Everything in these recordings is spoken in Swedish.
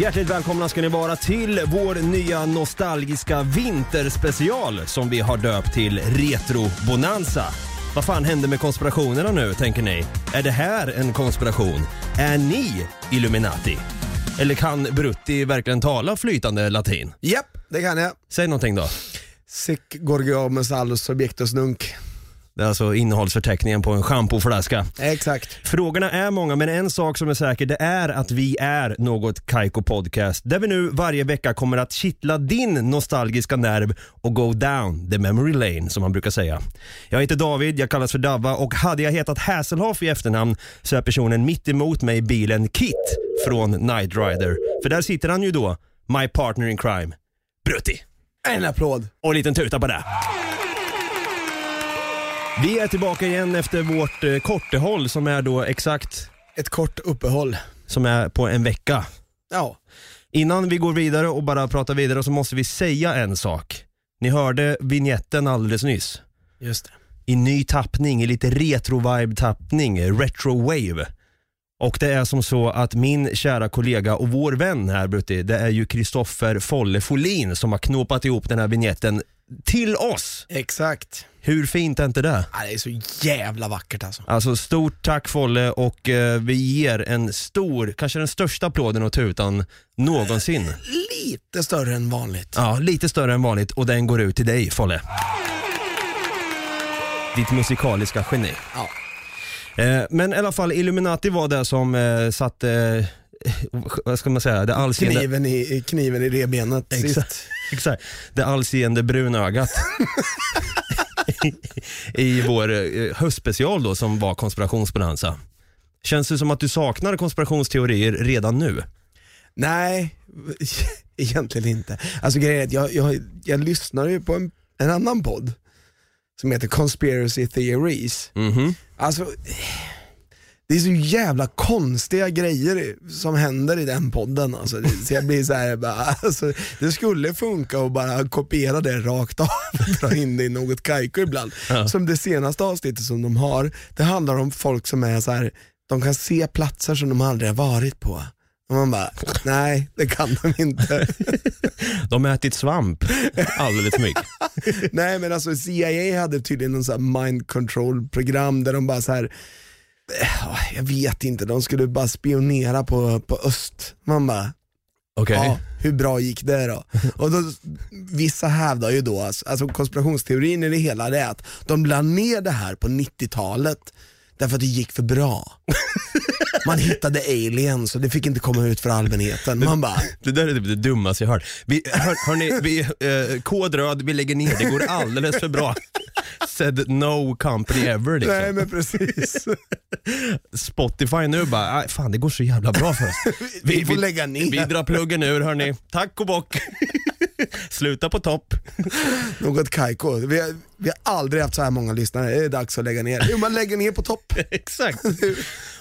Hjärtligt välkomna ska ni vara till vår nya nostalgiska vinterspecial som vi har döpt till Retro Bonanza. Vad fan hände med konspirationerna nu, tänker ni? Är det här en konspiration? Är ni Illuminati? Eller kan Brutti verkligen tala flytande latin? Japp, det kan jag. Säg någonting då. Sic gorgomus allus subjectus nunc. Det är alltså innehållsförteckningen på en schampoflaska. Exakt. Frågorna är många, men en sak som är säker det är att vi är något Kaiko Podcast där vi nu varje vecka kommer att kittla din nostalgiska nerv och go down the memory lane som man brukar säga. Jag heter David, jag kallas för Davva och hade jag hetat Hasselhoff i efternamn så är personen mitt emot mig i bilen Kit från Night Rider. För där sitter han ju då, my partner in crime, Brutti. En applåd. Och en liten tuta på det. Vi är tillbaka igen efter vårt eh, kortehåll som är då exakt Ett kort uppehåll. som är på en vecka. Ja. Innan vi går vidare och bara pratar vidare så måste vi säga en sak. Ni hörde vignetten alldeles nyss. Just det. I ny tappning, i lite retro-vibe tappning, retro-wave. Och det är som så att min kära kollega och vår vän här Brutti, det är ju Kristoffer Folle Folin som har knopat ihop den här vignetten till oss. Exakt. Hur fint är inte det? Ja, det är så jävla vackert alltså. Alltså stort tack Folle och eh, vi ger en stor, kanske den största applåden och tutan någonsin. Lite större än vanligt. Ja, lite större än vanligt och den går ut till dig Folle. Ditt musikaliska geni. Ja. Eh, men i alla fall Illuminati var det som eh, satte, vad ska man säga, det allseende, Kniven i, kniven i revbenet Exakt. exakt, det allseende bruna ögat. I vår eh, höstspecial då som var konspirationsbonanza. Känns det som att du saknar konspirationsteorier redan nu? Nej, egentligen inte. Alltså grejen är att jag, jag, jag lyssnar ju på en, en annan podd som heter Conspiracy Theories. Mhm. Alltså, det är så jävla konstiga grejer som händer i den podden. Alltså, det, så jag blir så här, bara, alltså, det skulle funka att bara kopiera det rakt av och dra in det i något kajko ibland. Ja. Som det senaste avsnittet som de har, det handlar om folk som är så här, de kan se platser som de aldrig har varit på. Och man bara, nej det kan de inte. De har ätit svamp alldeles för mycket. nej men alltså CIA hade tydligen någon sån här mind control program där de bara så här jag vet inte, de skulle bara spionera på, på öst. Man bara, Okej. ja, hur bra gick det då? Och då vissa hävdar ju då, alltså, alltså konspirationsteorin i det hela det är att de la ner det här på 90-talet därför att det gick för bra. Man hittade aliens och det fick inte komma ut för allmänheten. Man bara, Det där är typ det dummaste jag hört. Vi, hör, hörni, vi, eh, kod röd, vi lägger ner, det går alldeles för bra. Said no company ever liksom. nej men precis. Spotify nu bara, "Aj, fan det går så jävla bra för oss. Vi får lägga ner. Vi drar pluggen ur hörni. Tack och bock. Sluta på topp. Något kajko. Vi vi har aldrig haft så här många lyssnare, det är dags att lägga ner. Jo man lägger ner på topp. Exakt.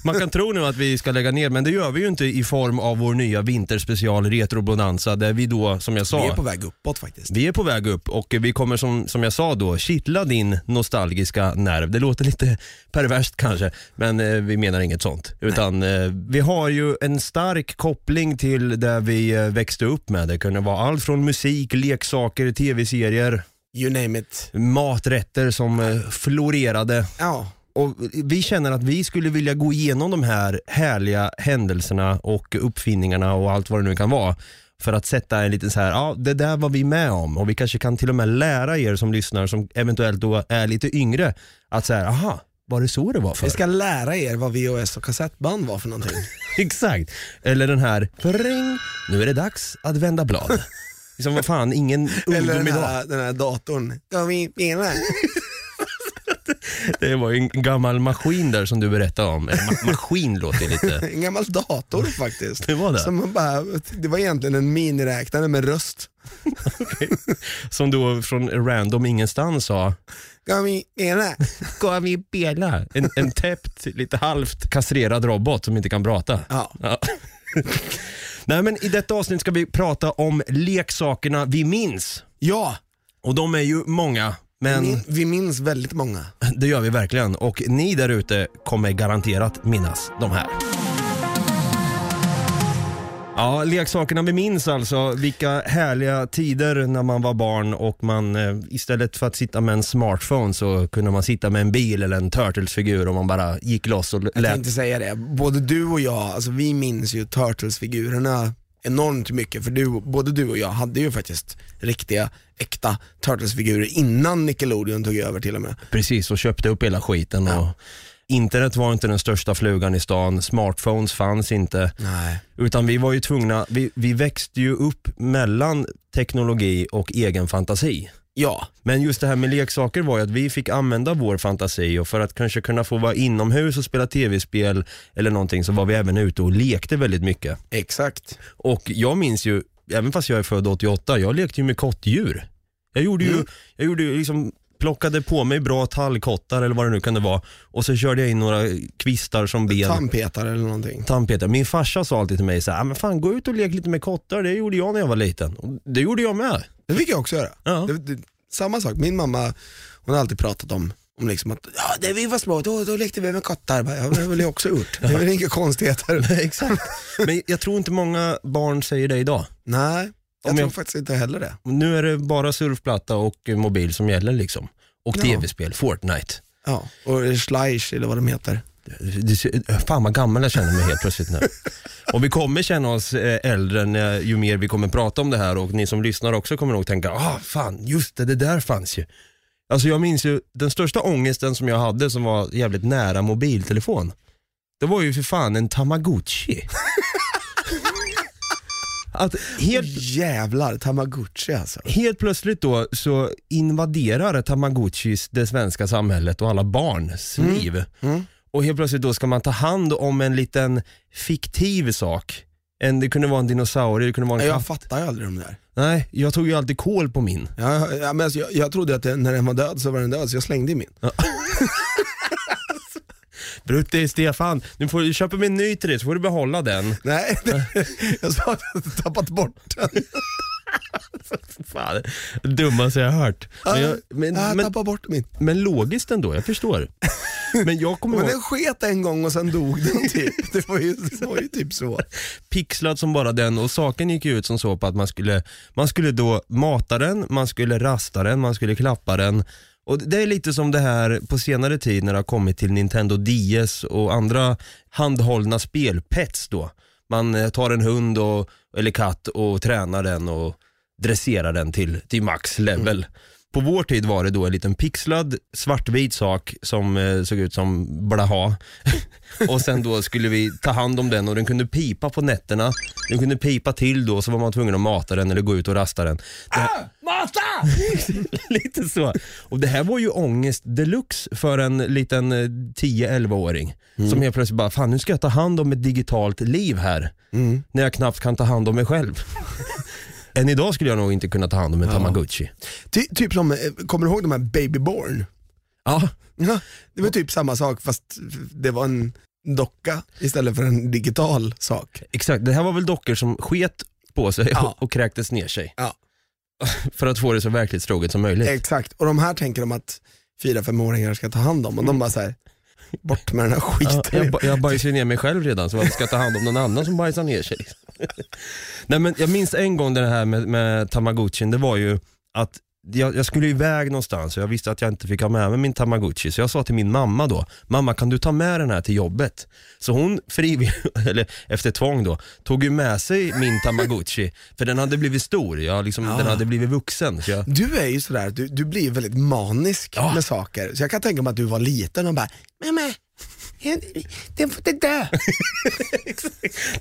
Man kan tro nu att vi ska lägga ner, men det gör vi ju inte i form av vår nya vinterspecial Retro Bonanza där vi då, som jag sa, Vi är på väg uppåt faktiskt. Vi är på väg upp och vi kommer som, som jag sa då kittla din nostalgiska nerv. Det låter lite perverst kanske, men eh, vi menar inget sånt. Utan eh, vi har ju en stark koppling till där vi eh, växte upp med. Det kunde vara allt från musik, leksaker, tv-serier, You name it. maträtter som eh, florerade. Ja, Och vi känner att vi skulle vilja gå igenom de här härliga händelserna och uppfinningarna och allt vad det nu kan vara. För att sätta en liten så här, ja det där var vi med om och vi kanske kan till och med lära er som lyssnar som eventuellt då är lite yngre att säga, aha, var det så det var för? vi ska lära er vad VHS och kassettband var för någonting. Exakt. Eller den här, ring, nu är det dags att vända blad. liksom, vad fan, ingen Eller ungdom den idag. här, den här datorn. Vi? Det var ju en gammal maskin där som du berättade om. Eller ma- maskin låter lite. En gammal dator faktiskt. Det var det? Som man bara, det var egentligen en miniräknare med röst. Som då från random ingenstans sa vi? Ska vi spela? En, en täppt, lite halvt kastrerad robot som inte kan prata. Ja. Ja. Nej men i detta avsnitt ska vi prata om leksakerna vi minns. ja, Och de är ju många, men min, vi minns väldigt många. det gör vi verkligen. Och ni där ute kommer garanterat minnas de här. Ja, leksakerna vi minns alltså. Vilka härliga tider när man var barn och man eh, istället för att sitta med en smartphone så kunde man sitta med en bil eller en Turtles-figur och man bara gick loss och Jag lät. tänkte säga det, både du och jag, alltså vi minns ju Turtles-figurerna enormt mycket för du, både du och jag hade ju faktiskt riktiga, äkta Turtles-figurer innan Nickelodeon tog över till och med. Precis, och köpte upp hela skiten. Och internet var inte den största flugan i stan, smartphones fanns inte. Nej. Utan vi var ju tvungna, vi, vi växte ju upp mellan teknologi och egen fantasi. Ja, Men just det här med leksaker var ju att vi fick använda vår fantasi och för att kanske kunna få vara inomhus och spela tv-spel eller någonting så var vi även ute och lekte väldigt mycket. exakt. Och jag minns ju, även fast jag är född 88, jag lekte ju med kottdjur. Jag gjorde ju, Mm. jag gjorde ju liksom plockade på mig bra tallkottar eller vad det nu kunde vara och så körde jag in några kvistar som ben. Tandpetare eller någonting. Tandpetare. Min farsa sa alltid till mig så här, "Ah, men fan gå ut och lek lite med kottar, det gjorde jag när jag var liten. Och det gjorde jag med. Det fick jag också göra. Ja. Det, det, samma sak, min mamma hon har alltid pratat om om liksom att, ja när vi var små då, då lekte vi med kottar. Bara, Ja, det har väl jag också gjort. Det är väl inga konstigheter. Exakt. Men jag tror inte många barn säger det idag. Nej, jag Om tror jag- faktiskt inte heller det. Nu är det bara surfplatta och eh, mobil som gäller liksom. Och Ja. tv-spel, Fortnite. Ja, och Schleich eller vad de heter. Fan vad gammal jag känner mig helt plötsligt nu. Och vi kommer känna oss eh, äldre när, ju mer vi kommer prata om det här och ni som lyssnar också kommer nog tänka, ah fan just det, det där fanns ju. Alltså jag minns ju den största ångesten som jag hade som var jävligt nära mobiltelefon. Det var ju för fan en tamagotchi. Att helt, Jävlar, Tamagotchi alltså. helt plötsligt då så invaderar tamagotchis det svenska samhället och alla barns liv. Mm. Och helt plötsligt då ska man ta hand om en liten fiktiv sak. En, det kunde vara en dinosaurie, det kunde vara en Jag katt. fattar ju aldrig de där. Nej, jag tog ju alltid kol på min. Ja, ja, men alltså, jag, jag trodde att det, när den var död så var den död så jag slängde i min. Brutti, Stefan, nu får du köpa mig en ny till dig så får du behålla den. Nej, jag sa att jag hade tappat bort den. Fan, det dummaste jag har hört. Men, jag, men, jag men, bort min. men logiskt ändå, jag förstår. Men jag kommer Men ihåg, den sket en gång och sen dog den typ. Det var ju, det var ju typ så. pixlad som bara den och saken gick ju ut som så på att man skulle, man skulle då mata den, man skulle rasta den, man skulle klappa den. Och Det är lite som det här på senare tid när det har kommit till Nintendo DS och andra handhållna spelpets då. Man eh, tar en hund och, eller katt och tränar den och dresserar den till, till max level. Mm. På vår tid var det då en liten pixlad svartvit sak som eh, såg ut som blaha. och sen då skulle vi ta hand om den och den kunde pipa på nätterna. Den kunde pipa till då så var man tvungen att mata den eller gå ut och rasta den. Det, Mata! lite så. Och det här var ju ångest deluxe för en liten eh, 10-11-åring. Som helt plötsligt bara, fan nu ska jag ta hand om ett digitalt liv här. Mm. När jag knappt kan ta hand om mig själv. Än idag skulle jag nog inte kunna ta hand om en tamagotchi. Ty, typ som, eh, kommer du ihåg de här Babyborn? Ja, Ja, det var typ samma sak fast det var en docka istället för en digital sak. exakt. Det här var väl dockor som sket på sig Ja. och, och kräktes ner sig. Ja. För att få det så verklighetstroget som möjligt. Exakt, och de här tänker de att fyra femåringar ska ta hand om och de bara så här, bort med den här Ja, skiten. jag, ba- jag bajsar ner mig själv redan så varför ska jag ta hand om någon annan som bajsar ner sig? Liksom. Nej, men jag minns en gång det här med, med tamagotchin, det var ju att jag, jag skulle iväg någonstans och jag visste att jag inte fick ha med mig min tamagotchi så jag sa till min mamma då, mamma kan du ta med den här till jobbet? Så hon frivilligt, eller efter tvång då, tog ju med sig min tamagotchi för den hade blivit stor, jag liksom, Ja. den hade blivit vuxen. Så jag, Du är ju sådär, du, du blir väldigt manisk Ja. med saker. Så jag kan tänka mig att du var liten och bara, mamma, Den får inte dö.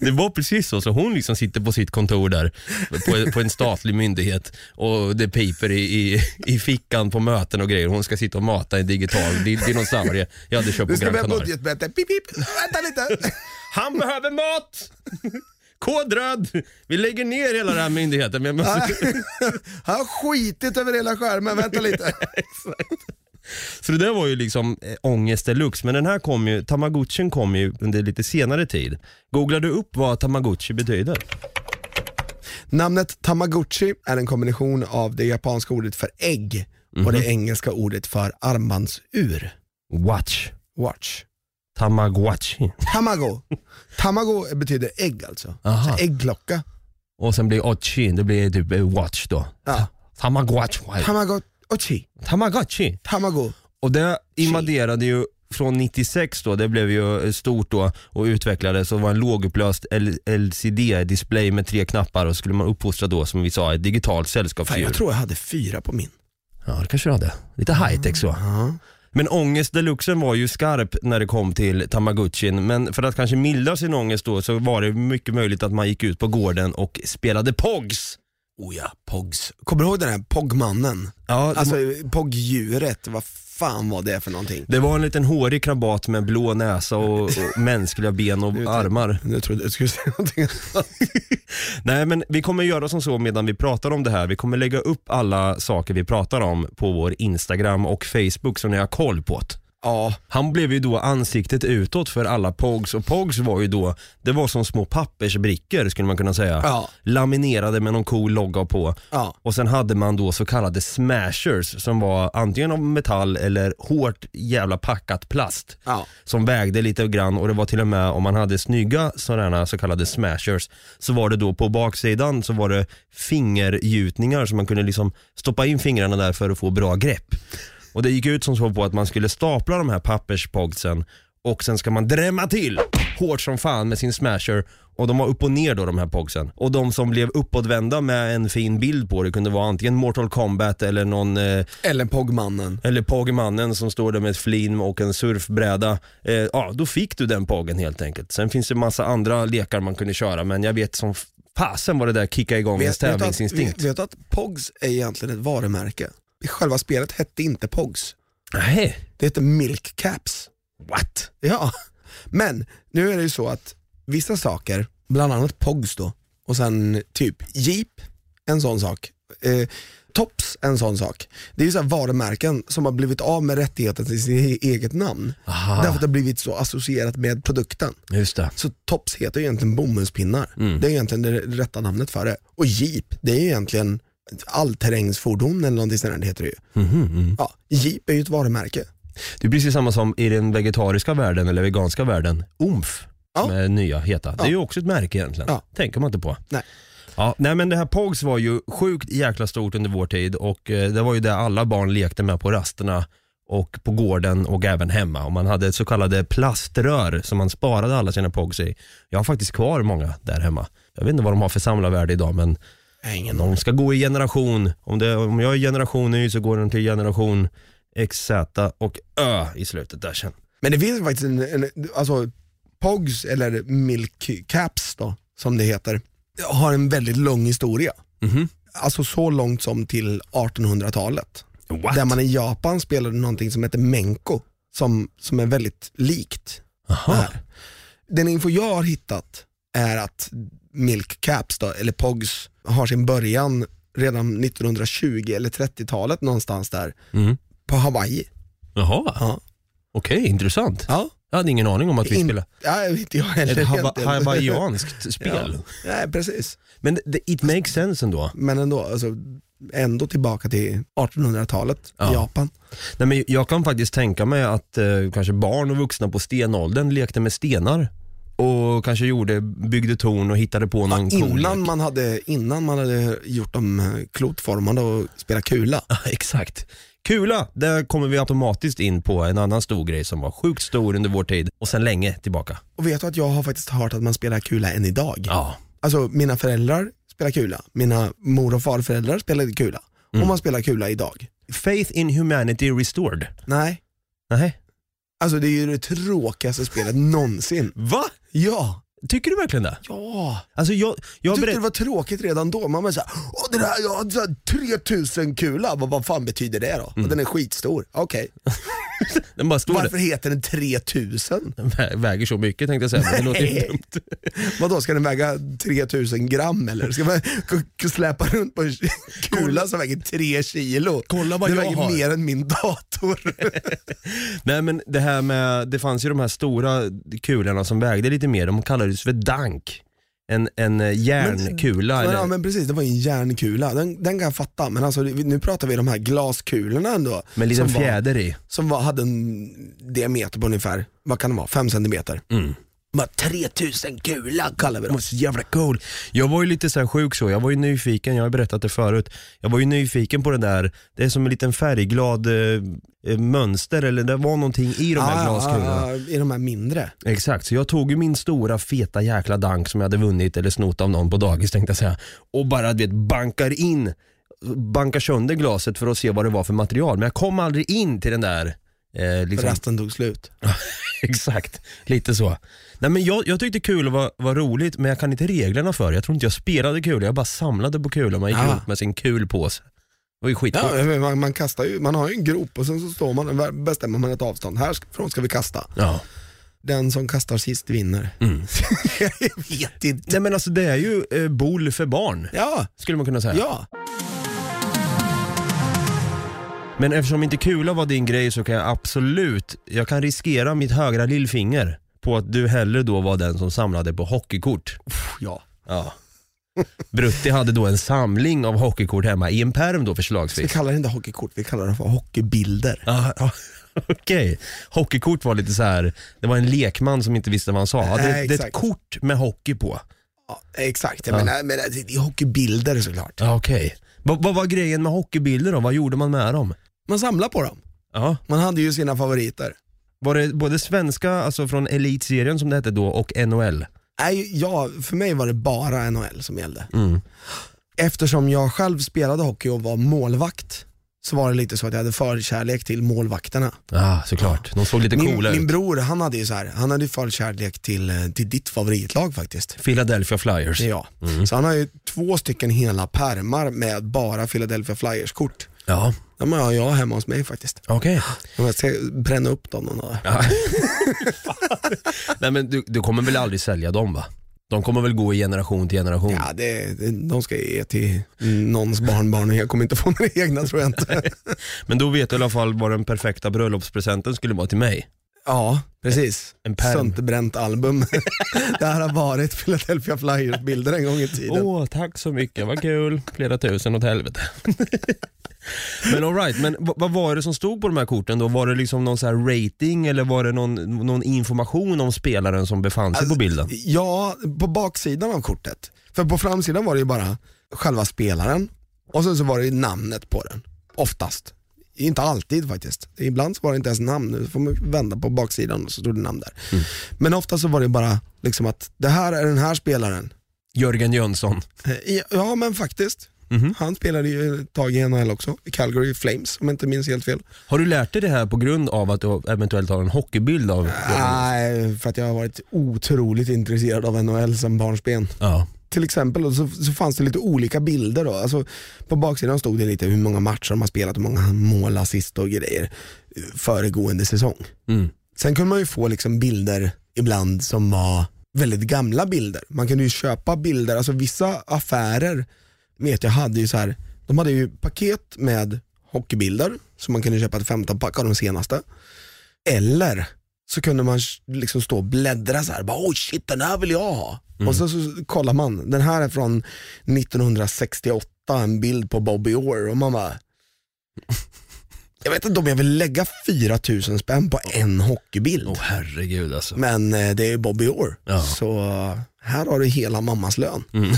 Det var precis så, så hon liksom sitter på sitt kontor där på, på en statlig myndighet och det piper i, i, i fickan på möten och grejer. Hon ska sitta och mata en digital di- dinosaurie jag hade köpt Nu på ska Gran vi ha Canaria. budgetmöte. Pip, pip. Vänta lite. Han behöver mat! Kod röd! Vi lägger ner hela den här myndigheten. Men jag måste... Han har skitit över hela skärmen. Vänta lite. Så det där var ju liksom eh, ångest deluxe, men den här kom ju, Tamagotchin kom ju under lite senare tid. Googlade du upp vad Tamagotchi betyder? Namnet Tamagotchi är en kombination av det japanska ordet för ägg och det engelska ordet för armbandsur. Watch. Watch. Tamagotchi. Tamago. Tamago betyder ägg alltså. Aha. Så äggklocka. Och sen blir Ochi, det blir typ eh, watch då. Ja. Tamagotchi. Tamagotchi. Tamagotchi. Tamago. Och det invaderade ju från 96 då, det blev ju stort då och utvecklades och var en lågupplöst LCD-display med tre knappar och skulle man uppfostra då som vi sa ett digitalt Fan, sällskapsdjur. jag tror jag hade fyra på min. Ja det kanske du hade. Lite high-tech så. Ja. Men ångest deluxen var ju skarp när det kom till Tamagotchin men för att kanske mildra sin ångest då så var det mycket möjligt att man gick ut på gården och spelade POGs. Oh ja, Pogs. Kommer du ihåg den här Pogmannen? Ja, Alltså Pogdjuret, vad fan var det för någonting? det var en liten hårig krabat med blå näsa och, och mänskliga ben och armar. Jag trodde du skulle säga någonting annat. Nej men vi kommer göra som så medan vi pratar om det här. Vi kommer lägga upp alla saker vi pratar om på vår Instagram och Facebook så ni har koll på det. Ja, Han blev ju då ansiktet utåt för alla POGs och POGs var ju då, det var som små pappersbrickor skulle man kunna säga. Ja. Laminerade med någon cool logga på. ja. Och sen hade man då så kallade smashers som var antingen av metall eller hårt jävla packat plast. Ja. Som vägde lite grann och det var till och med om man hade snygga sådana så kallade smashers så var det då på baksidan så var det fingergjutningar så man kunde liksom stoppa in fingrarna där för att få bra grepp. Och det gick ut som så på att man skulle stapla de här papperspogsen och sen ska man drämma till hårt som fan med sin smasher och de var upp och ner då de här pogsen. Och de som blev uppåtvända med en fin bild på det kunde vara antingen Mortal Kombat eller någon eh, Eller Pogmannen. eller Pogmannen som står där med ett flin och en surfbräda. Eh, ja, då fick du den Poggen helt enkelt. Sen finns det massa andra lekar man kunde köra men jag vet som fasen var det där kicka igång ens du att, tävlingsinstinkt. vet, vet du att Pogs är egentligen ett varumärke? Själva spelet hette inte Pogs. Nej, Det hette Milk Caps. what? Ja, men nu är det ju så att vissa saker, bland annat Pogs då, och sen typ Jeep, en sån sak. Eh, Tops, en sån sak. Det är ju så här varumärken som har blivit av med rättigheten till sitt eget namn. Aha. Därför att det har blivit så associerat med produkten. Just det. Så Tops heter ju egentligen bomullspinnar. Mm. Det är egentligen det rätta namnet för det. Och Jeep, det är ju egentligen allterrängsfordon eller någonting sånt där det heter det ju. Mhm, mm. Ja, Jeep är ju ett varumärke. Det är precis samma som i den vegetariska världen eller veganska världen, OMF. Ja. Som är nya heta. Det är ju också ett märke egentligen. Ja. Tänker man inte på. Nej. Ja, nej men det här POGs var ju sjukt jäkla stort under vår tid och eh, det var ju det alla barn lekte med på rasterna och på gården och även hemma. Och man hade så kallade plaströr som man sparade alla sina POGs i. Jag har faktiskt kvar många där hemma. Jag vet inte vad de har för samlarvärde idag men Ingen de ska gå i generation. Om, det, om jag är generation Y så går den till generation XZ och Ö i slutet där sen. Men det finns faktiskt en, en alltså Pogs eller Milk Caps då, som det heter, har en väldigt lång historia. Mhm. Alltså så långt som till 1800-talet. What? Där man i Japan spelade någonting som heter Menko, som, som är väldigt likt det Aha. här. Den info jag har hittat är att Milk Caps, då, eller Pogs, har sin början redan 1920 eller 30-talet någonstans där Mm. på Hawaii. Jaha, Ja. okej intressant. Ja. Jag hade ingen aning om att vi In- spelade Ja, inte jag heller ett hava- egentligen. hawaiianskt spel. Ja, nej, precis. Men det, it makes sense ändå. Men ändå, alltså, ändå tillbaka till 1800-talet Ja. i Japan. Nej, men jag kan faktiskt tänka mig att eh, kanske barn och vuxna på stenåldern lekte med stenar och kanske gjorde, byggde torn och hittade på någon cool Innan man, hade, innan man hade gjort dem klotformade och spelat kula. Ja, Exakt. Kula, där kommer vi automatiskt in på en annan stor grej som var sjukt stor under vår tid och sen länge tillbaka. Och vet du att jag har faktiskt hört att man spelar kula än idag? Ja. Alltså mina föräldrar spelar kula, mina mor och farföräldrar spelade kula. Mm. Och man spelar kula idag. Faith in humanity restored. Nej, Nej. Alltså det är ju det tråkigaste spelet någonsin. Va? Ja, Tycker du verkligen det? ja. Alltså jag, jag Jag tyckte det var tråkigt redan då. Man var såhär, åh det här, jag har så här 3000 kula, vad, vad fan betyder det då? Och den är skitstor, okej. Den bara står Varför heter den 3000? där. Vä- Väger så mycket tänkte jag säga, men det låter ju dumt. Vadå, ska den väga 3000 gram eller? Ska man släpa runt på en kula som väger 3 kilo? Kolla vad det jag väger har. mer än min dator. Nej men det här med, det fanns ju de här stora kulorna som vägde lite mer, de kallades för dank. En, en eh, järnkula Men, eller? ja men precis, det var en järnkula. Den, den kan jag fatta, men alltså, nu pratar vi de här glaskulorna ändå. med en liten som var- fjäder i. Som var, hade en diameter på ungefär, vad kan det vara, 5 centimeter. Mm. Bara 3000 kula kallar vi Det dem. så jävla cool. Jag var ju lite så sjuk så, jag var ju nyfiken, jag har berättat det förut. Jag var ju nyfiken på den där, det är som en liten färgglad eh, eh, mönster eller det var någonting i de här glaskulorna. ja, I de här mindre. Exakt, så jag tog ju min stora feta jäkla dank som jag hade vunnit eller snott av någon på dagis tänkte jag säga och bara du vet, bankar in, bankar sönder glaset för att se vad det var för material. Men jag kom aldrig in till den där eh, liksom, resten tog slut. Exakt, lite så. Nej, men jag, jag tyckte kul var, var roligt men jag kan inte reglerna för det. Jag tror inte jag spelade kul, jag bara samlade på kulor. Man gick Ah. runt med sin kulpåse. Det var ju skitcoolt. Ja, men man, man, kastar ju, man har ju en grop och sen så står man, bestämmer man ett avstånd. Härifrån ska vi kasta. Ja. Den som kastar sist vinner. Mm. jag vet inte. Nej men alltså det är ju eh, boll för barn, Ja, skulle man kunna säga. ja. Men eftersom inte kula var din grej så kan jag absolut, jag kan riskera mitt högra lillfinger på att du hellre då var den som samlade på hockeykort. ja. Ja. Brutti hade då en samling av hockeykort hemma i en perm då Vi förslagsvis. kallar det inte hockeykort, vi kallar det för hockeybilder. Ja, ja, Okej, hockeykort var lite så här. det var en lekman som inte visste vad han sa. Ja, det, Nej, det är ett kort med hockey på. Ja, exakt, jag menar, men det är hockeybilder såklart. Ja, Okej. Vad, vad var grejen med hockeybilder då? Vad gjorde man med dem? Man samlar på dem. Ja. Man hade ju sina favoriter. Var det både svenska, alltså från elitserien som det hette då, och NHL? Nej, ja, för mig var det bara NHL som gällde. Mm. Eftersom jag själv spelade hockey och var målvakt så var det lite så att jag hade förkärlek till målvakterna. Ja, såklart. De såg lite Min, coola min ut. bror han hade ju så här, han hade ju förkärlek till, eh, till ditt favoritlag faktiskt. Philadelphia Flyers. Ja. Mm. Så han har ju två stycken hela pärmar med bara Philadelphia Flyers-kort. Ja, De har jag hemma hos mig faktiskt. okej. Jag ska bränna upp dem någon dag. Ja. Nej men du, du kommer väl aldrig sälja dem va? De kommer väl gå i generation till generation? Ja, det, det, de ska ge till någons barnbarn. Jag kommer inte få några egna tror jag inte. Men då vet du i alla fall vad den perfekta bröllopspresenten skulle vara till mig. Ja, precis. En pärm. Sönderbränt album. det här har varit Philadelphia Flyers-bilder en gång i tiden. Åh, tack så mycket, vad kul. Flera tusen åt helvete. men all right, men vad, var det som stod på de här korten då? Var det liksom någon så här rating eller var det någon, någon information om spelaren som befann sig på bilden? Ja, på baksidan av kortet. För på framsidan var det ju bara själva spelaren och sen så var det ju namnet på den. Oftast. Inte alltid faktiskt. Ibland så var det inte ens namn, nu får man vända på baksidan och så stod det namn där. Mm. Men ofta så var det bara liksom att det här är den här spelaren. Jörgen Jönsson. Eh, Ja men faktiskt. Mhm. Han spelade ju ett tag i NHL också, i Calgary Flames om jag inte minns helt fel. Har du lärt dig det här på grund av att du eventuellt har en hockeybild av Nej, för att jag har varit otroligt intresserad av NHL sedan barnsben. Ja. till exempel så, så fanns det lite olika bilder då. Alltså, på baksidan stod det lite hur många matcher de har spelat, hur många mål, assist och grejer föregående säsong. Mm. Sen kunde man ju få liksom bilder ibland som var väldigt gamla bilder. Man kunde ju köpa bilder, alltså vissa affärer vet jag hade ju så här, de hade ju paket med hockeybilder som man kunde köpa ett 15 pack av de senaste. Eller så kunde man liksom stå och bläddra så här, bara, oh shit den här vill jag ha. Och så, så kollar man, den här är från 1968, en bild på Bobby Orr och man bara, jag vet inte om jag vill lägga 4000 spänn på en hockeybild. Åh herregud alltså. Men eh, det är Bobby Orr, Ja. så här har du hela mammas lön.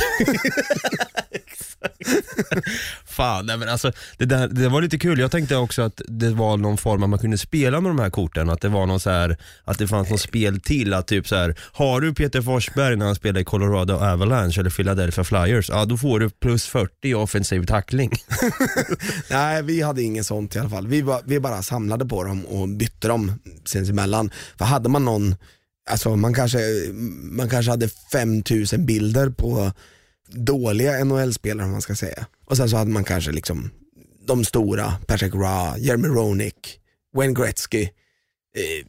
Fan, nej, men alltså, det, där, det var lite kul. Jag tänkte också att det var någon form att man kunde spela med de här korten. Att det var någon så här, att det fanns något spel till. Att typ så här, har du Peter Forsberg när han spelar i Colorado Avalanche eller Philadelphia Flyers, ja då får du plus 40 i offensiv tackling. Nej, vi hade inget sånt i alla fall. Vi, bara, vi bara samlade på dem och bytte dem sinsemellan. För hade man någon, alltså man kanske, man kanske hade 5000 bilder på dåliga NHL-spelare om man ska säga. Och sen så hade man kanske liksom de stora, Patrick Ra, Jeremy Roenick, Wayne Gretzky, eh,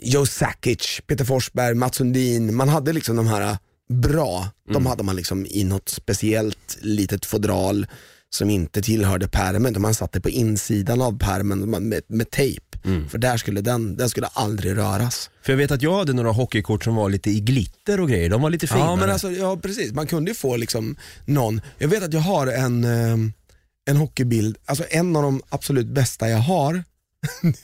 Joe Sakic, Peter Forsberg, Mats Sundin. Man hade liksom de här bra, de hade man liksom i något speciellt litet fodral som inte tillhörde pärmen, utan man satte på insidan av pärmen med, med tejp. För där skulle den, den skulle aldrig röras. För jag vet att jag hade några hockeykort som var lite i glitter och grejer, de var lite finare. Ja men alltså, ja precis, man kunde ju få liksom någon, jag vet att jag har en, eh, en hockeybild, alltså en av de absolut bästa jag har,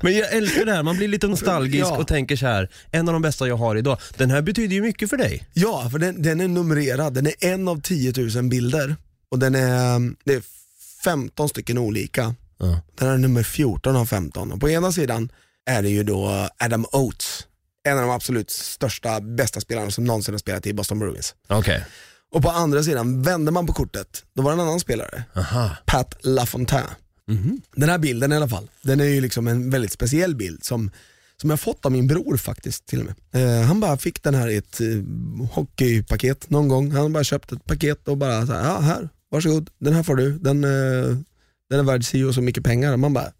Men jag älskar det här, man blir lite nostalgisk Ja. och tänker så här. en av de bästa jag har idag. Den här betyder ju mycket för dig. ja för den, den är numrerad, den är en av 10 000 bilder och den är, det är 15 stycken olika. Ja. Den är nummer 14 av 15 och på ena sidan är det ju då Adam Oates, en av de absolut största, bästa spelarna som någonsin har spelat i Boston Bruins. Okej. Och på andra sidan, vände man på kortet, då var det en annan spelare, Aha. Pat LaFontaine. Den här bilden i alla fall, den är ju liksom en väldigt speciell bild som, som jag fått av min bror faktiskt till och med. Eh, han bara fick den här i ett eh, hockeypaket någon gång. Han bara köpt ett paket och bara så här, ja här, varsågod, den här får du. Den, eh, den är värd si och så mycket pengar. Man bara,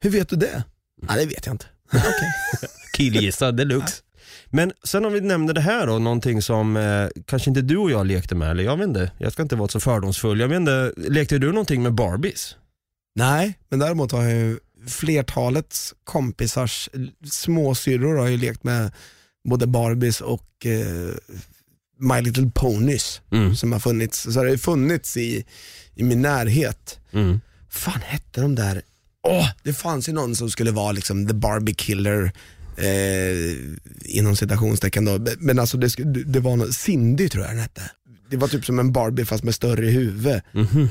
hur vet du det? Ja, det vet jag inte. Ja, okej. Killgissa deluxe. Men sen om vi nämner det här då, någonting som eh, kanske inte du och jag lekte med, eller jag vet inte, jag ska inte vara så fördomsfull. Jag vet inte, lekte du någonting med Barbies? Nej, men däremot har jag ju flertalets kompisars småsyrror har ju lekt med både Barbies och eh, My Little Ponies Mm. som har funnits. Så har det funnits i, i min närhet. Mm. fan hette de där? Åh, det fanns ju någon som skulle vara liksom the Barbie killer eh, inom citationstecken då. Men alltså det, det var någon, Cindy tror jag den hette. Det var typ som en Barbie fast med större huvud. Mhm.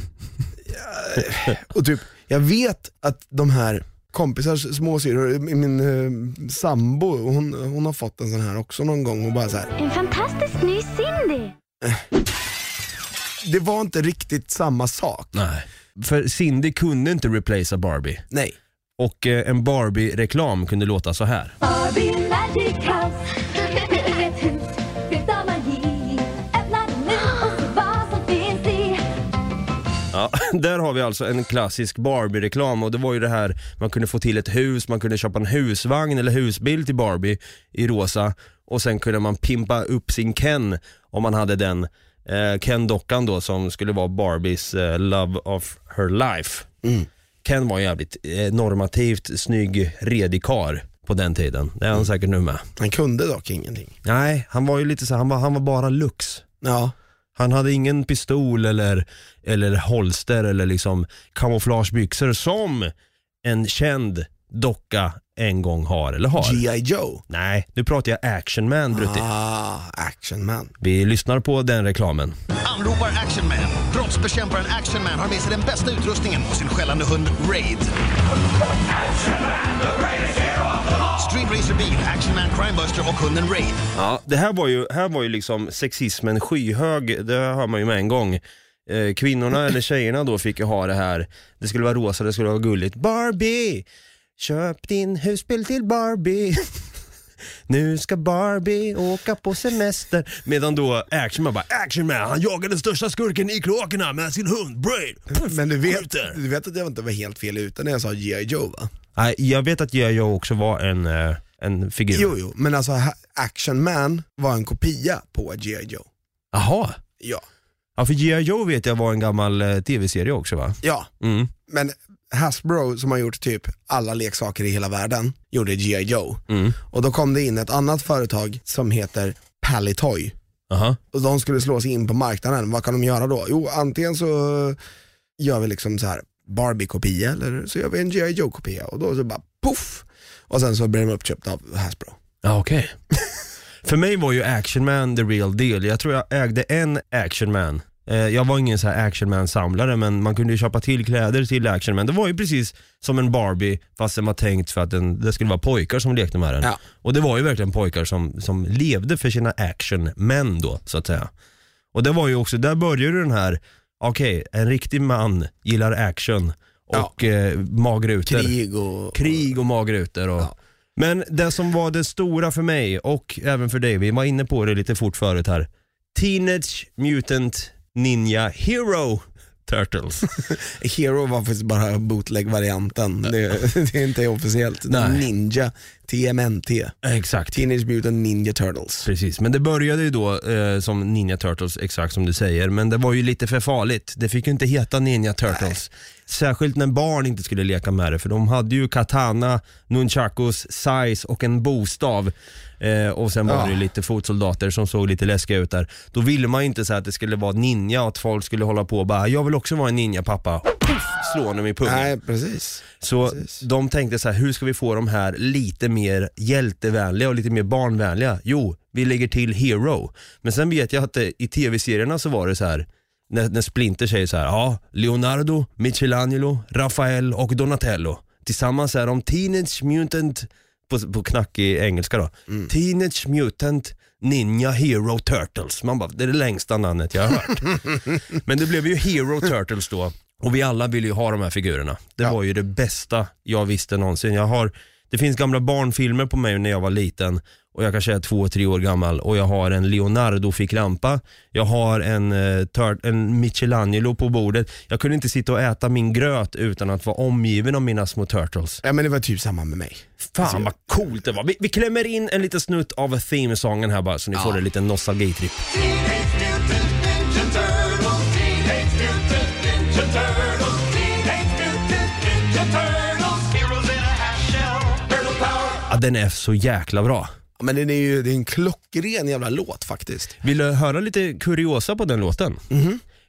Och typ, jag vet att de här kompisars småsyrror, min eh, sambo, hon, hon har fått en sån här också någon gång och bara så här. En fantastisk ny Cindy. det var inte riktigt samma sak. Nej. För Cindy kunde inte replacea Barbie. Nej. Och eh, en Barbie-reklam kunde låta så här. Barbie Magic House. där har vi alltså en klassisk Barbie-reklam och det var ju det här, man kunde få till ett hus, man kunde köpa en husvagn eller husbil till Barbie i rosa och sen kunde man pimpa upp sin Ken om man hade den eh, Ken-dockan då som skulle vara Barbies eh, love of her life. Ken var en jävligt eh, normativt snygg, redig kar på den tiden. Det är han säkert nu med. Han kunde dock ingenting. Nej, han var ju lite så han var, han var bara lux. Ja. Han hade ingen pistol eller, eller holster eller liksom kamouflagebyxor som en känd docka en gång har eller har. G.I. Joe. Nej, nu pratar jag Action Man Brutti. Ah, action man. Vi lyssnar på den reklamen. Anropar Action Man. Brottsbekämparen Action Man har med sig den bästa utrustningen och sin skällande hund Raid. Street Racer Bil, Action Man Crimebuster och hunden Raid. Ja, det här var ju, här var ju liksom sexismen skyhög, det hör man ju med en gång. Eh, kvinnorna eller tjejerna då fick ju ha det här, det skulle vara rosa, det skulle vara gulligt. Barbie! Köp din husbil till Barbie. Nu ska Barbie åka på semester. Medan då Action Man bara, Action Man, han jagar den största skurken i kloakerna med sin hund Braid. Puff, Men du vet, du vet att jag inte var helt fel ute när jag sa G.I. Joe va? Jag vet att. Joe också var en, eh, en figur. Jo, jo, men alltså Action Man var en kopia på G.I. Joe. Jaha. Ja. Ja, för G.I. Joe vet jag var en gammal eh, tv-serie också va? Ja, Mm. men Hasbro som har gjort typ alla leksaker i hela världen gjorde G.I. Joe. Mm. Och då kom det in ett annat företag som heter Palitoy. Aha. Och de skulle slå sig in på marknaden. Vad kan de göra då? Jo, antingen så gör vi liksom så här Barbie-kopia eller så gör vi en G.I. Joe-kopia. Och då så bara poff! Och sen så blev de uppköpta av Hasbro. Ja, okej. För mig var ju Action Man the real deal. Jag tror jag ägde en Action Man Eh, jag var ingen så här actionman-samlare men man kunde ju köpa till kläder till actionman. Det var ju precis som en Barbie fast den var tänkt för att den, det skulle vara pojkar som lekte med den. Ja. Och det var ju verkligen pojkar som, som levde för sina actionmän då så att säga. Och det var ju också, där började den här, okej en riktig man gillar action och eh, magrutor. Krig och... Krig och magrutor. Och, Ja. Men det som var det stora för mig och även för dig, vi var inne på det lite fort förut här. Teenage Mutant Ninja Hero Turtles. Hero var faktiskt bara bootleg-varianten. Det, det är inte officiellt. Nej. Ninja, TMNT. Exakt. Teenage Mutant Ninja Turtles. Precis, men det började ju då eh, som Ninja Turtles, exakt som du säger. Men det var ju lite för farligt. Det fick ju inte heta Ninja Turtles. Särskilt när barn inte skulle leka med det, för de hade ju katana, nunchakus, size och en bostav. Eh, och sen var Ja. det ju lite fotsoldater som såg lite läskiga ut där. Då ville man ju inte så att det skulle vara ninja och att folk skulle hålla på och bara “jag vill också vara en ninja pappa”. Puff, slå honom i pungen. Nej, precis. Så Precis. de tänkte så här, hur ska vi få de här lite mer hjältevänliga och lite mer barnvänliga? Jo, vi lägger till Hero. Men sen vet jag att det, i tv-serierna så var det så här, när, när Splinter säger så här, ja, Leonardo, Michelangelo, Rafael och Donatello. Tillsammans är de Teenage Mutant, på, på knackig engelska då, Teenage Mutant Ninja Hero Turtles. Man bara, det är det längsta namnet jag har hört. Men det blev ju Hero Turtles då. Och vi alla ville ju ha de här figurerna. Det var ju det bästa jag visste någonsin. Jag har, det finns gamla barnfilmer på mig när jag var liten och jag kanske är två, tre år gammal och jag har en Leonardo-ficklampa. Jag har en, eh, en Michelangelo på bordet. Jag kunde inte sitta och äta min gröt utan att vara omgiven av mina små turtles. Ja men det var typ samma med mig. Fan vad coolt det var. Vi, vi klämmer in en liten snutt av theme-sången här bara så ni får en liten nostalgitripp. Ja, den är så jäkla bra. Men den är ju det är en klockren jävla låt faktiskt. Vill du höra lite kuriosa på den låten?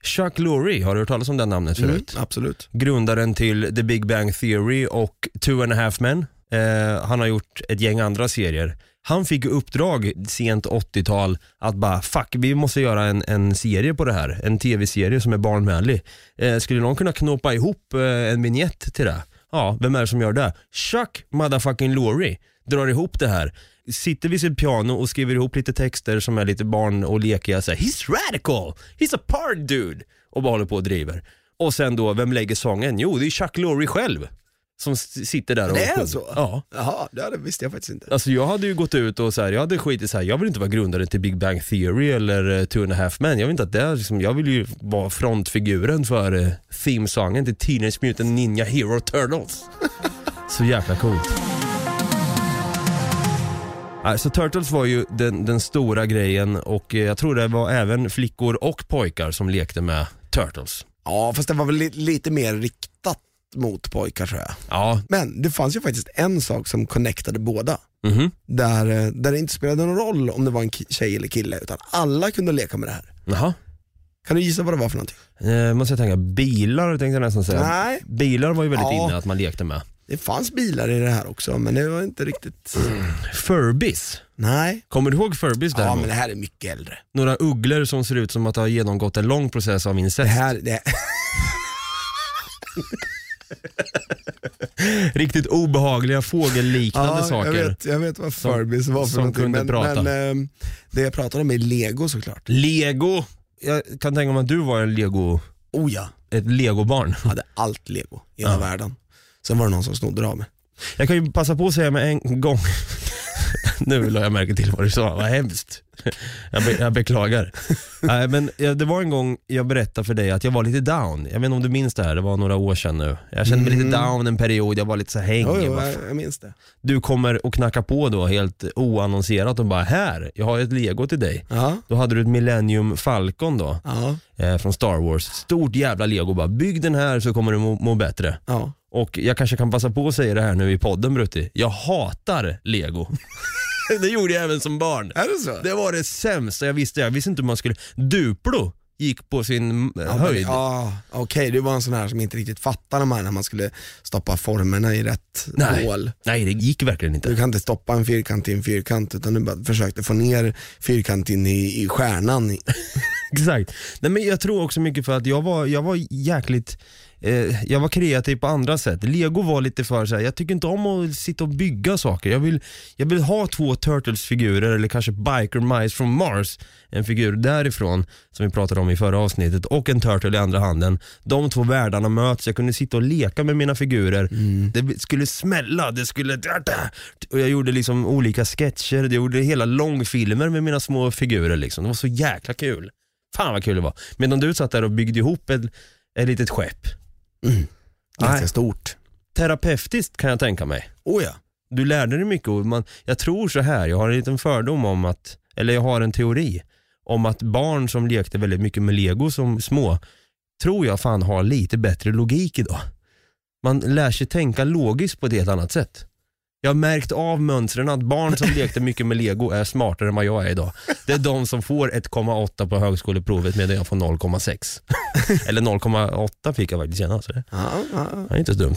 Chuck Lorre, har du hört talas om det namnet förut? Mm, absolut. Grundaren till The Big Bang Theory och Two and a Half Men. Eh, han har gjort ett gäng andra serier. Han fick uppdrag sent 80-tal att bara fuck, vi måste göra en, en serie på det här. En tv-serie som är barnvänlig. Eh, skulle någon kunna knåpa ihop eh, en vignett till det? Ja, vem är det som gör det? Chuck motherfucking Lorre drar ihop det här. Sitter vid sitt piano och skriver ihop lite texter som är lite barn och lekiga. Så här, He's radical, he's a part dude. Och bara håller på och driver. Och sen då, vem lägger sången? Jo, det är Chuck Lorre själv. Som sitter där och... Det är så? Ja. Jaha, det visste jag faktiskt inte. Alltså jag hade ju gått ut och så här, jag hade skitit så här, jag vill inte vara grundaren till Big Bang Theory eller uh, Two and a Half Men. Jag vill inte att det är liksom, jag vill ju vara frontfiguren för uh, themesången till Teenage Mutant Ninja Hero Turtles. så jäkla coolt. Alltså Turtles var ju den, den stora grejen och eh, jag tror det var även flickor och pojkar som lekte med Turtles. Ja fast det var väl li- lite mer riktat mot pojkar tror jag. Ja, Men det fanns ju faktiskt en sak som connectade båda. mhm, Där, eh, där det inte spelade någon roll om det var en tjej eller kille utan alla kunde leka med det här. jaha. Kan du gissa vad det var för någonting? Eh, måste jag tänka, bilar tänkte jag nästan säga. Nej, Bilar var ju väldigt Ja. inne att man lekte med. Det fanns bilar i det här också men det var inte riktigt... Furbies. Nej. Kommer du ihåg Furbies Ja däremot? men det här är mycket äldre. Några ugglor som ser ut som att ha genomgått en lång process av Det incest. här, det, Riktigt obehagliga fågelliknande ja, saker. Jag vet, jag vet vad Furbies var för som någonting kunde men, prata. men ehm, det jag pratade om är lego såklart. Lego. Jag kan tänka mig att du var en lego, Oh ja, ett legobarn. jag hade allt lego i hela världen. Sen var det någon som snodde det av mig. Jag kan ju passa på att säga med en gång. nu la jag märke till vad du sa, vad hemskt. Jag, be, jag beklagar. Nej, men det var en gång jag berättade för dig att jag var lite down. Jag vet inte om du minns det här, det var några år sedan nu. Jag kände mig lite down en period, jag var lite så hängig. Jo, jo, jag, jag minns det. du kommer och knackar på då helt oannonserat och bara här, jag har ett lego till dig. Ja, Då hade du ett Millennium Falcon då, ja, eh, från Star Wars. Stort jävla lego bara, bygg den här så kommer du må, må bättre. ja. Och jag kanske kan passa på att säga det här nu i podden Brutti. Jag hatar lego. det gjorde jag även som barn. Är det så? Det var det sämsta jag visste. Jag visste inte hur man skulle... Duplo gick på sin Ja, höjd. Ja, okej, du var en sån här som inte riktigt fattar de här när man skulle stoppa formerna i rätt Nej. hål. Nej, det gick verkligen inte. Du kan inte stoppa en fyrkant i en fyrkant utan du bara försökte få ner fyrkanten i, i stjärnan. Exakt. Nej, men jag tror också mycket för att jag var, jag var jäkligt eh, jag var kreativ på andra sätt. Lego var lite för så här, jag tycker inte om att sitta och bygga saker. Jag vill, jag vill ha två Turtles-figurer eller kanske Biker Mice from Mars, en figur därifrån som vi pratade om i förra avsnittet och en Turtle i andra handen. De två världarna möts, jag kunde sitta och leka med mina figurer. Det skulle smälla, det skulle... Och jag gjorde liksom olika sketcher, jag gjorde hela långfilmer med mina små figurer. Liksom. Det var så jäkla kul. Fan vad kul det var. Medan du satt där och byggde ihop ett, ett litet skepp. Ganska Nej. stort. Terapeutiskt kan jag tänka mig. Oh ja. Du lärde dig mycket och man, jag tror så här, jag har en liten fördom om att, eller jag har en teori om att barn som lekte väldigt mycket med lego som små, tror jag fan har lite bättre logik idag. Man lär sig tänka logiskt på ett helt annat sätt. Jag har märkt av mönstren att barn som lekte mycket med lego är smartare än vad jag är idag. Det är de som får 1,8 på högskoleprovet medan jag får 0,6. Eller 0,8 fick jag faktiskt. Så det är inte så dumt.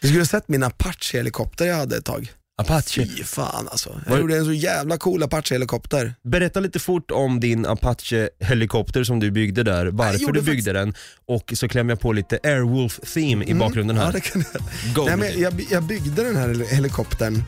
Du skulle ha sett min Apache-helikopter jag hade ett tag. Apache. Fy fan alltså. Jag Var- gjorde en så jävla cool Apache-helikopter. Berätta lite fort om din Apache-helikopter som du byggde där, varför du byggde den och så klämmer jag på lite Airwolf-theme i bakgrunden här. Ja, det kan jag. Go Nej, men jag, jag byggde den här helikoptern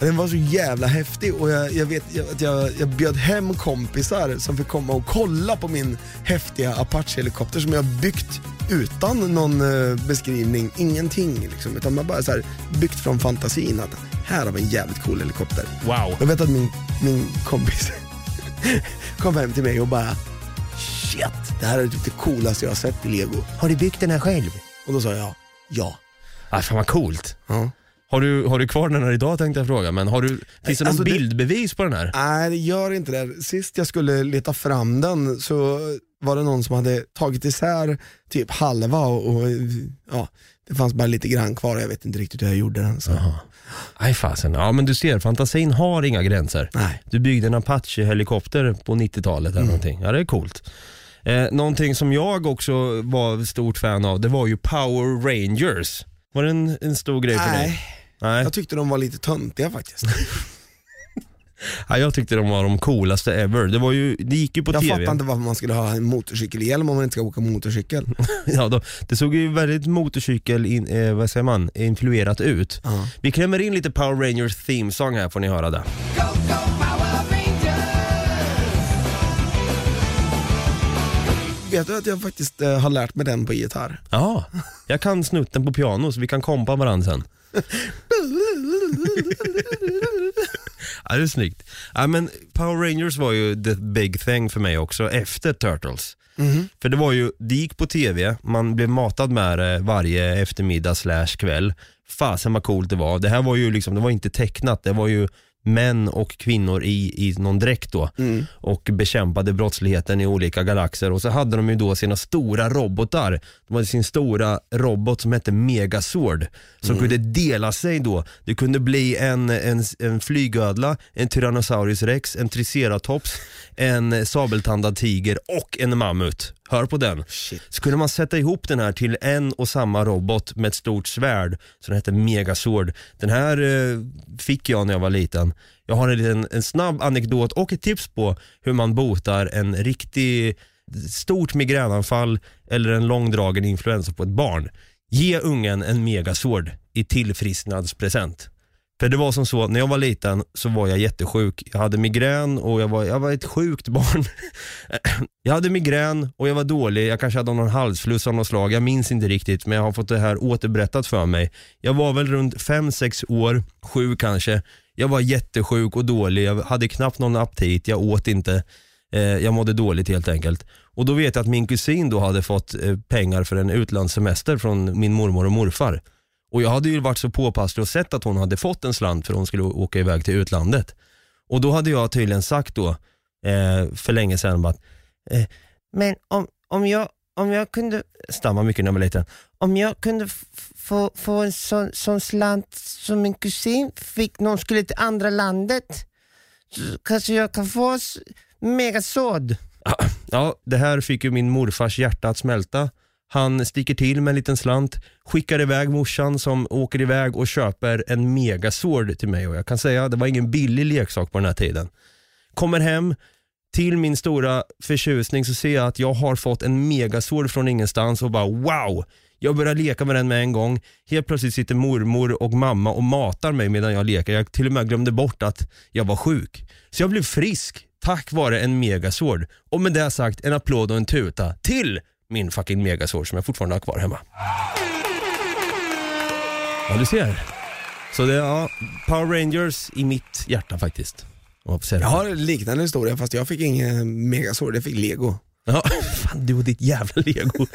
den var så jävla häftig och jag, jag vet att jag, jag bjöd hem kompisar som fick komma och kolla på min häftiga Apache-helikopter som jag byggt utan någon eh, beskrivning, ingenting liksom. Utan man bara så här, byggt från fantasin att här har vi en jävligt cool helikopter. Wow. Jag vet att min, min kompis kom hem till mig och bara Shit, det här är typ det coolaste jag har sett i lego. Har du byggt den här själv? Och då sa jag ja. Ah, fan vad coolt. ja. Har du, har du kvar den här idag tänkte jag fråga, men har du, finns det någon alltså det- bildbevis på den här? Nej, det gör inte det. Sist jag skulle leta fram den så var det någon som hade tagit isär typ halva och, och ja, det fanns bara lite grann kvar och jag vet inte riktigt hur jag gjorde den. Så. Nej fasen, ja men du ser, fantasin har inga gränser. Nej. Du byggde en Apache-helikopter på 90-talet eller någonting. Ja det är coolt. Eh, någonting som jag också var stort fan av, det var ju Power Rangers. Var det en, en stor grej för dig? Nej, Nej. jag tyckte de var lite töntiga faktiskt. Ja, jag tyckte de var de coolaste ever. Det, var ju, det gick ju på Jag TV. fattar inte varför man skulle ha en motorcykelhjälm om man inte ska åka motorcykel. Ja, då, det såg ju väldigt motorcykel, in, eh, vad säger man, influerat ut. Ja. Vi klämmer in lite Power Rangers theme song här får ni höra det. Vet du att jag faktiskt eh, har lärt mig den på gitarr? Ja, jag kan snutten på piano så vi kan kompa varandra sen. Ja, det är snyggt. Ja, men Power Rangers var ju the big thing för mig också efter Turtles. För det var ju, det gick på TV, man blev matad med det varje eftermiddag slash kväll. Fasen vad coolt det var. Det här var ju liksom, det var inte tecknat, det var ju män och kvinnor i, i någon dräkt då och bekämpade brottsligheten i olika galaxer och så hade de ju då sina stora robotar. De hade sin stora robot som hette Megazord som kunde dela sig då. Det kunde bli en, en, en flygödla, en Tyrannosaurus rex, en triceratops, en sabeltandad tiger och en mammut. Hör på den. Så kunde man sätta ihop den här till en och samma robot med ett stort svärd som hette Megazord. Den här eh, fick jag när jag var liten. Jag har en, liten, en snabb anekdot och ett tips på hur man botar en riktig stort migränanfall eller en långdragen influensa på ett barn. Ge ungen en Megazord i tillfrisknadspresent. För det var som så, när jag var liten så var jag jättesjuk. Jag hade migrän och jag var, jag var ett sjukt barn. Jag hade migrän och jag var dålig, jag kanske hade någon halsfluss av något slag, jag minns inte riktigt men jag har fått det här återberättat för mig. Jag var väl runt 5-6 år, sju kanske. Jag var jättesjuk och dålig, jag hade knappt någon aptit, jag åt inte. Eh, jag mådde dåligt helt enkelt. Och då vet jag att min kusin då hade fått eh, pengar för en utlandssemester från min mormor och morfar. Och jag hade ju varit så påpasslig och sett att hon hade fått en slant för hon skulle åka iväg till utlandet. Och då hade jag tydligen sagt då, eh, för länge sedan, att, eh, men om, om, jag, om jag kunde, stamma mycket när jag var liten, om jag kunde få, få en sån, sån slant som min kusin fick när hon skulle till andra landet, så kanske jag kan få megasåd. Ja, det här fick ju min morfars hjärta att smälta. Han sticker till med en liten slant, skickar iväg morsan som åker iväg och köper en megasword till mig och jag kan säga det var ingen billig leksak på den här tiden. Kommer hem, till min stora förtjusning så ser jag att jag har fått en megasård från ingenstans och bara wow. Jag börjar leka med den med en gång. Helt plötsligt sitter mormor och mamma och matar mig medan jag leker. Jag till och med glömde bort att jag var sjuk. Så jag blev frisk tack vare en megasård. Och med det sagt, en applåd och en tuta till min fucking megasvord som jag fortfarande har kvar hemma. Ja, du ser. Så det ja, Power Rangers i mitt hjärta faktiskt. Om. Jag har en liknande historia fast jag fick ingen megasår, jag fick lego. Ja, fan du och ditt jävla lego.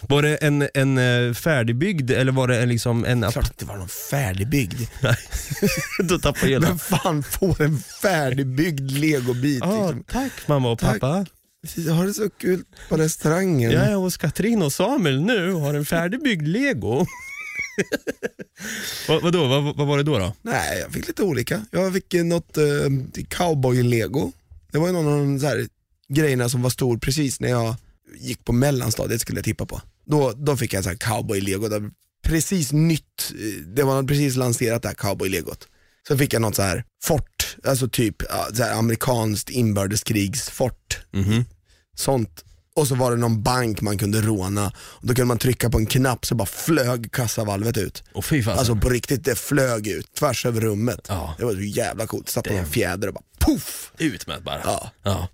Var det en, en eh, färdigbyggd eller var det en, liksom en... Klart att det var någon färdigbyggd. Nej, då tappar jag hela. Vem fan får en färdigbyggd legobit? Ja, liksom? tack mamma och Tack. pappa. Jag har det så kul på restaurangen. Jag är hos Katrin och Samuel nu och har en färdigbyggd lego. vad, vadå, vad, vad var det då? då? Nej, jag fick lite olika. Jag fick något eh, cowboy-lego. Det var ju någon av de så här grejerna som var stor precis när jag gick på mellanstadiet skulle jag tippa på. Då, då fick jag så här cowboy-lego. Precis nytt, det var precis lanserat det här cowboy-legot. Så fick jag något så här fort, alltså typ så här amerikanskt inbördeskrigsfort. Sånt. Och så var det någon bank man kunde råna. Och då kunde man trycka på en knapp så bara flög kassavalvet ut. Och fy fan. Alltså på riktigt, det flög ut tvärs över rummet. Ja. Det var så jävla coolt. Satt på en fjäder och bara poff! ut med bara. Ja. Ja.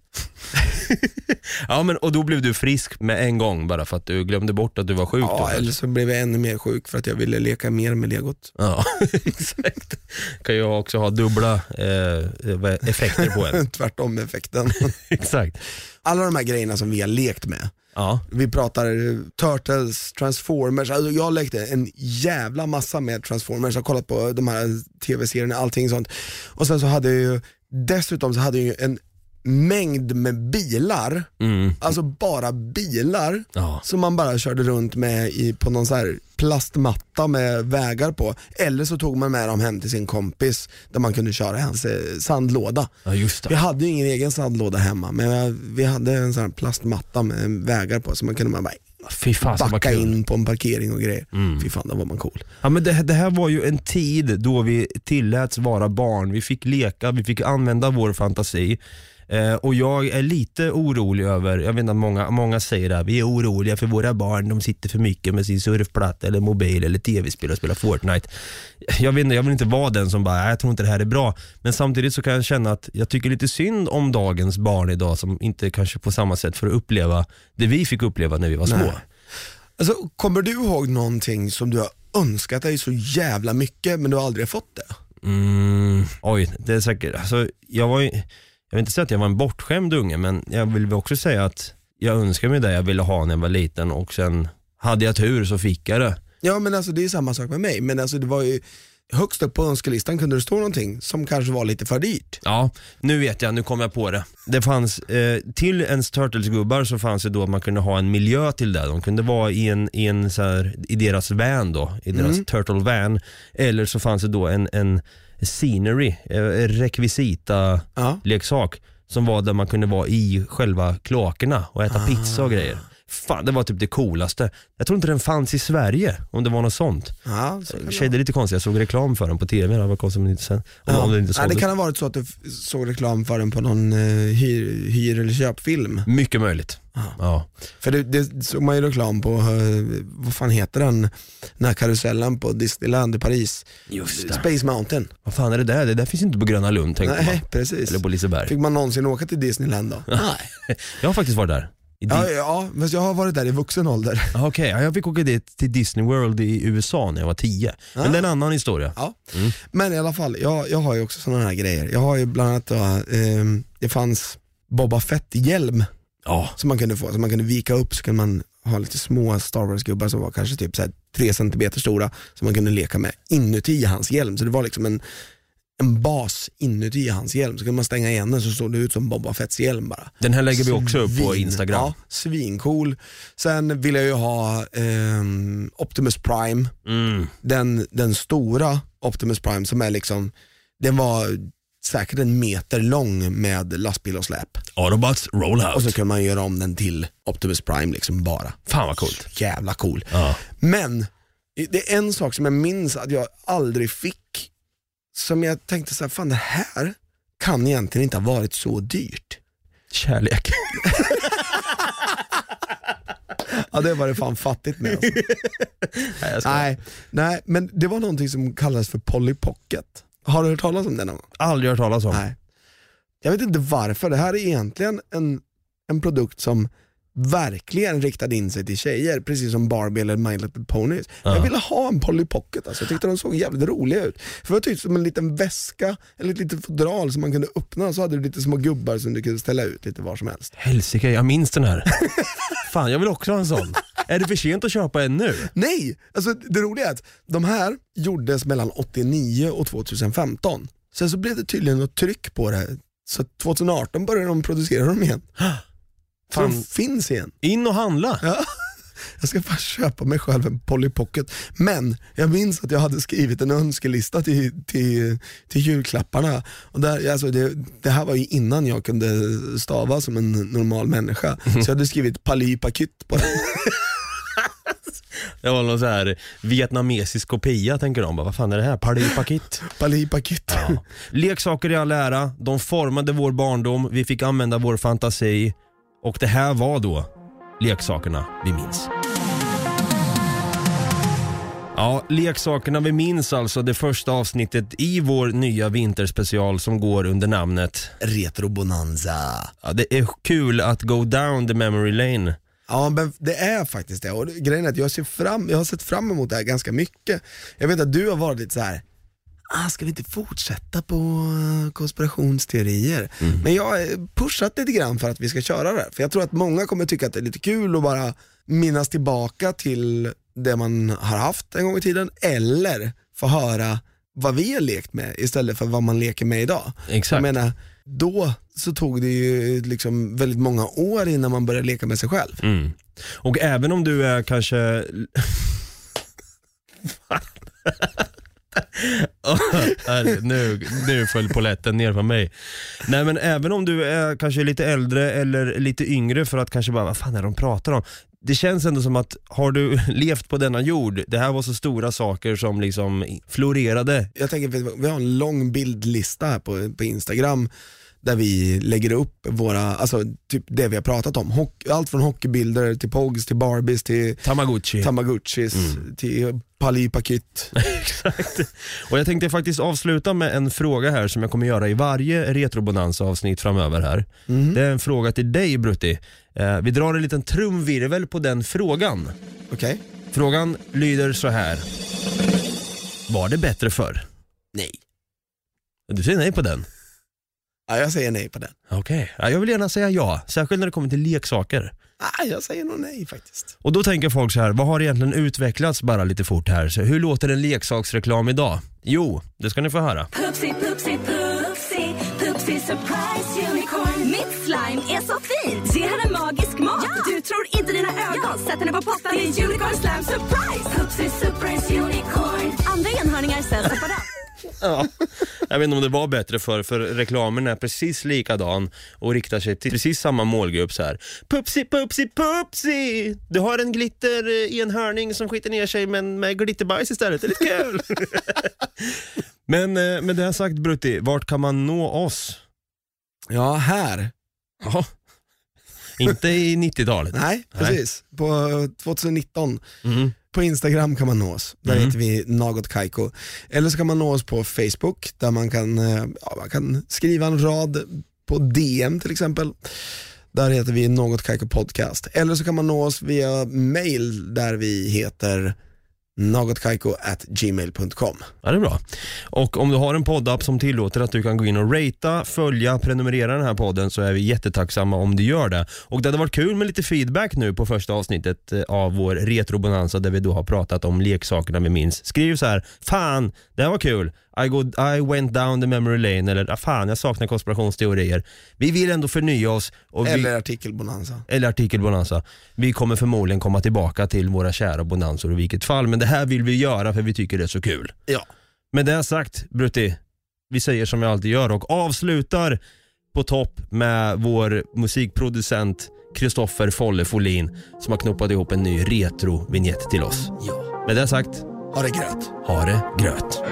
ja men och då blev du frisk med en gång bara för att du glömde bort att du var sjuk då. Ja, eller så blev jag ännu mer sjuk för att jag ville leka mer med legot. Ja, exakt. Kan ju också ha dubbla eh, effekter på en. Tvärtom effekten. exakt. Alla de här grejerna som vi har lekt med. Ja. Vi pratar eh, Turtles, Transformers, alltså jag lekte en jävla massa med Transformers, jag har kollat på de här tv-serierna, allting sånt. Och sen så hade jag ju, dessutom så hade jag ju en mängd med bilar, Mm. alltså bara bilar Ja. som man bara körde runt med i, på någon så här plastmatta med vägar på. Eller så tog man med dem hem till sin kompis där man kunde köra hans eh, sandlåda. ja, just Vi det. hade ju ingen egen sandlåda hemma men jag, vi hade en sån här plastmatta med vägar på så man kunde man bara Fy fan backa in på en parkering och grejer. Fy fan, då var man cool. Ja, men det, det här var ju en tid då vi tilläts vara barn. Vi fick leka, vi fick använda vår fantasi. Eh, och jag är lite orolig över, jag vet att många, många säger det här, vi är oroliga för våra barn, de sitter för mycket med sin surfplatta eller mobil eller tv-spel och spelar Fortnite. Jag, vet inte, jag vill inte vara den som bara, "Nej, jag tror inte det här är bra. Men samtidigt så kan jag känna att jag tycker lite synd om dagens barn idag som inte kanske på samma sätt får uppleva det vi fick uppleva när vi var små. Nej. Alltså, kommer du ihåg någonting som du har önskat dig så jävla mycket men du har aldrig fått det? Mm, oj, det är säkert. Alltså, jag, var ju, jag vill inte säga att jag var en bortskämd unge, men jag vill också säga att jag önskar mig det jag ville ha när jag var liten och sen hade jag tur så fick jag det. Ja men alltså det är samma sak med mig, men alltså det var ju högst upp på önskelistan kunde det stå någonting som kanske var lite för dyrt. Ja, nu vet jag, nu kom jag på det. Det fanns, eh, till ens Turtles-gubbar så fanns det då att man kunde ha en miljö till det. De kunde vara i, en, i, en så här, i deras van då, i deras Turtle van. Eller så fanns det då en, en scenery, eh, rekvisita Ja. leksak som var där man kunde vara i själva kloakerna och äta pizza och grejer. Fan, det var typ det coolaste. Jag tror inte den fanns i Sverige, om det var något sånt. Ja, så kan det är lite konstigt, jag såg reklam för den på TV, det var konstigt om det inte, sen, om, Ja. det inte Nej, det kan ha varit så att du f- såg reklam för den på någon eh, hyr, hyr eller köpfilm. Mycket möjligt. Ja. För det, det såg man ju reklam på, eh, vad fan heter den, den här karusellen på Disneyland i Paris. Just det. Space Mountain. Vad fan är det där? Det där finns inte på Gröna Lund tänkte man. Nej, precis. Eller på Liseberg. Fick man någonsin åka till Disneyland då? Nej. Jag har faktiskt varit där. Ja, ja, fast jag har varit där i vuxen ålder. Ah, Okej, ja, jag fick åka dit till Disney World i USA när jag var 10. Men Ah. det är en annan historia. Ja. Men i alla fall, jag, jag har ju också sådana här grejer. Jag har ju bland annat då, ehm, det fanns Boba Fett-hjälm Ja. som man kunde få, som man kunde vika upp så kunde man ha lite små Star Wars-gubbar som var kanske typ så här 3 cm stora som man kunde leka med inuti hans hjälm. Så det var liksom en, en bas inuti hans hjälm. Så kunde man stänga igen den så såg det ut som Boba Fetts hjälm bara. Den här lägger vi också upp på Instagram. Ja, svincool. Sen vill jag ju ha ehm, Optimus Prime, Mm. den, den stora Optimus Prime som är liksom, den var säkert en meter lång med lastbil och släp. Autobots roll Och så kan man göra om den till Optimus Prime liksom bara. Fan vad coolt. Jävla cool. Ja. Men det är en sak som jag minns att jag aldrig fick, som jag tänkte så här, fan det här kan egentligen inte ha varit så dyrt. Kärlek. Ja det var det fan fattigt med alltså. Nej, nej, men det var någonting som kallades för Polly Pocket. Har du hört talas om det någon gång? aldrig hört talas om. Nej. Jag vet inte varför, det här är egentligen en, en produkt som verkligen riktade in sig till tjejer, precis som Barbie eller My Little Ponies. Ja. Jag ville ha en Polly Pocket, alltså. jag tyckte de såg jävligt roliga ut. För det var typ som en liten väska, eller ett litet fodral som man kunde öppna, så hade du lite små gubbar som du kunde ställa ut lite var som helst. Helsike, jag minns den här. Fan, jag vill också ha en sån. Är det för sent att köpa en nu? Nej! Alltså, det roliga är att de här gjordes mellan 89 och 2015. Sen så blev det tydligen något tryck på det, så 2018 började de producera dem igen. Fan. finns igen. In och handla. Ja. Jag ska bara köpa mig själv en Polly Pocket. Men jag minns att jag hade skrivit en önskelista till, till, till julklapparna. Och där, alltså det, det här var ju innan jag kunde stava som en normal människa. Så jag hade skrivit Pali Pakytt på den. Det var någon så här vietnamesisk kopia tänker de. Bara, Vad fan är det här? Party paket. Pali Pakytt. Leksaker i all ära, de formade vår barndom, vi fick använda vår fantasi och det här var då leksakerna vi minns. Ja, leksakerna vi minns alltså det första avsnittet i vår nya vinterspecial som går under namnet Retro Bonanza. ja, Det är kul att go down the memory lane. Ja men det är faktiskt det och grejen är att jag, ser fram, jag har sett fram emot det här ganska mycket. Jag vet att du har varit lite så här. Ah, ska vi inte fortsätta på eh, konspirationsteorier? Men jag har pushat lite grann för att vi ska köra det. För jag tror att många kommer tycka att det är lite kul att bara minnas tillbaka till det man har haft en gång i tiden, eller få höra vad vi har lekt med istället för vad man leker med idag. Exakt. Jag menar, då så tog det ju liksom väldigt många år innan man började leka med sig själv. Mm. Och även om du är kanske... oh, nu, nu föll poletten ner på mig. Nej men även om du är kanske lite äldre eller lite yngre för att kanske bara, vad fan är det de pratar om? Det känns ändå som att, har du levt på denna jord, det här var så stora saker som liksom florerade. Jag tänker, vi har en lång bildlista här på, på Instagram där vi lägger upp våra, alltså typ det vi har pratat om. Hock, allt från hockeybilder till Pogs, till Barbies, till Tamagotchi. Tamagotchis, till Pali Pakytt. Exakt. Och jag tänkte faktiskt avsluta med en fråga här som jag kommer göra i varje Retrobonanza avsnitt framöver här. Det är en fråga till dig Brutti. Eh, vi drar en liten trumvirvel på den frågan. Okej? Frågan lyder så här. Var det bättre förr? Nej. Du säger nej på den? Ja, jag säger nej på den. Okej, ja, jag vill gärna säga ja. Särskilt när det kommer till leksaker. Nej, jag säger nog nej faktiskt. Och då tänker folk så här, vad har egentligen utvecklats bara lite fort här? Så hur låter en leksaksreklam idag? Jo, det ska ni få höra. Pupsi, pupsi, pupsi, pupsi surprise unicorn. Mitt slime är så fint. Det här är magisk mat. Du tror inte dina ögon. Sätt henne på pottan. Det är unicorn slime surprise. Pupsi surprise unicorn. Andra enhörningar säljs separat. Ja. Jag vet inte om det var bättre för för reklamen är precis likadan och riktar sig till precis samma målgrupp så här. Pupsi, pupsi, pupsi! Du har en glitter i en hörning som skiter ner sig men med glitterbajs istället, det är lite kul. men eh, med det här sagt Brutti, vart kan man nå oss? Ja, här. Ja. Inte i 90-talet. Nej, precis. På 2019. Mm. På Instagram kan man nå oss, där Mm. heter vi Något Kaiko. Eller så kan man nå oss på Facebook, där man kan, eh, ja, man kan skriva en rad på DM till exempel. Där heter vi Något Kaiko Podcast. Eller så kan man nå oss via mail där vi heter nagotkaiko@gmail.com. Ja, det är bra. Och om du har en poddapp som tillåter att du kan gå in och ratea, följa, prenumerera den här podden så är vi jättetacksamma om du gör det. Och det hade varit kul med lite feedback nu på första avsnittet eh, av vår retrobonanza där vi då har pratat om leksakerna vi minns. Skriv så här, fan, det här var kul. I, go, I went down the memory lane eller ah, fan, jag saknar konspirationsteorier. Vi vill ändå förnya oss. Och vi, Eller artikelbonanza. eller artikelbonanza. Vi kommer förmodligen komma tillbaka till våra kära bonanzor i vilket fall, men det här vill vi göra för vi tycker det är så kul. Ja. Med det sagt, Brutti, vi säger som vi alltid gör och avslutar på topp med vår musikproducent Kristoffer Folle Folin som har knoppat ihop en ny retro-vignett till oss. ja. Med det sagt, ha det gröt. Ha det gröt.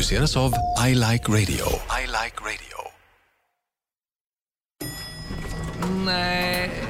produceras av I Like Radio. I like radio. Nej.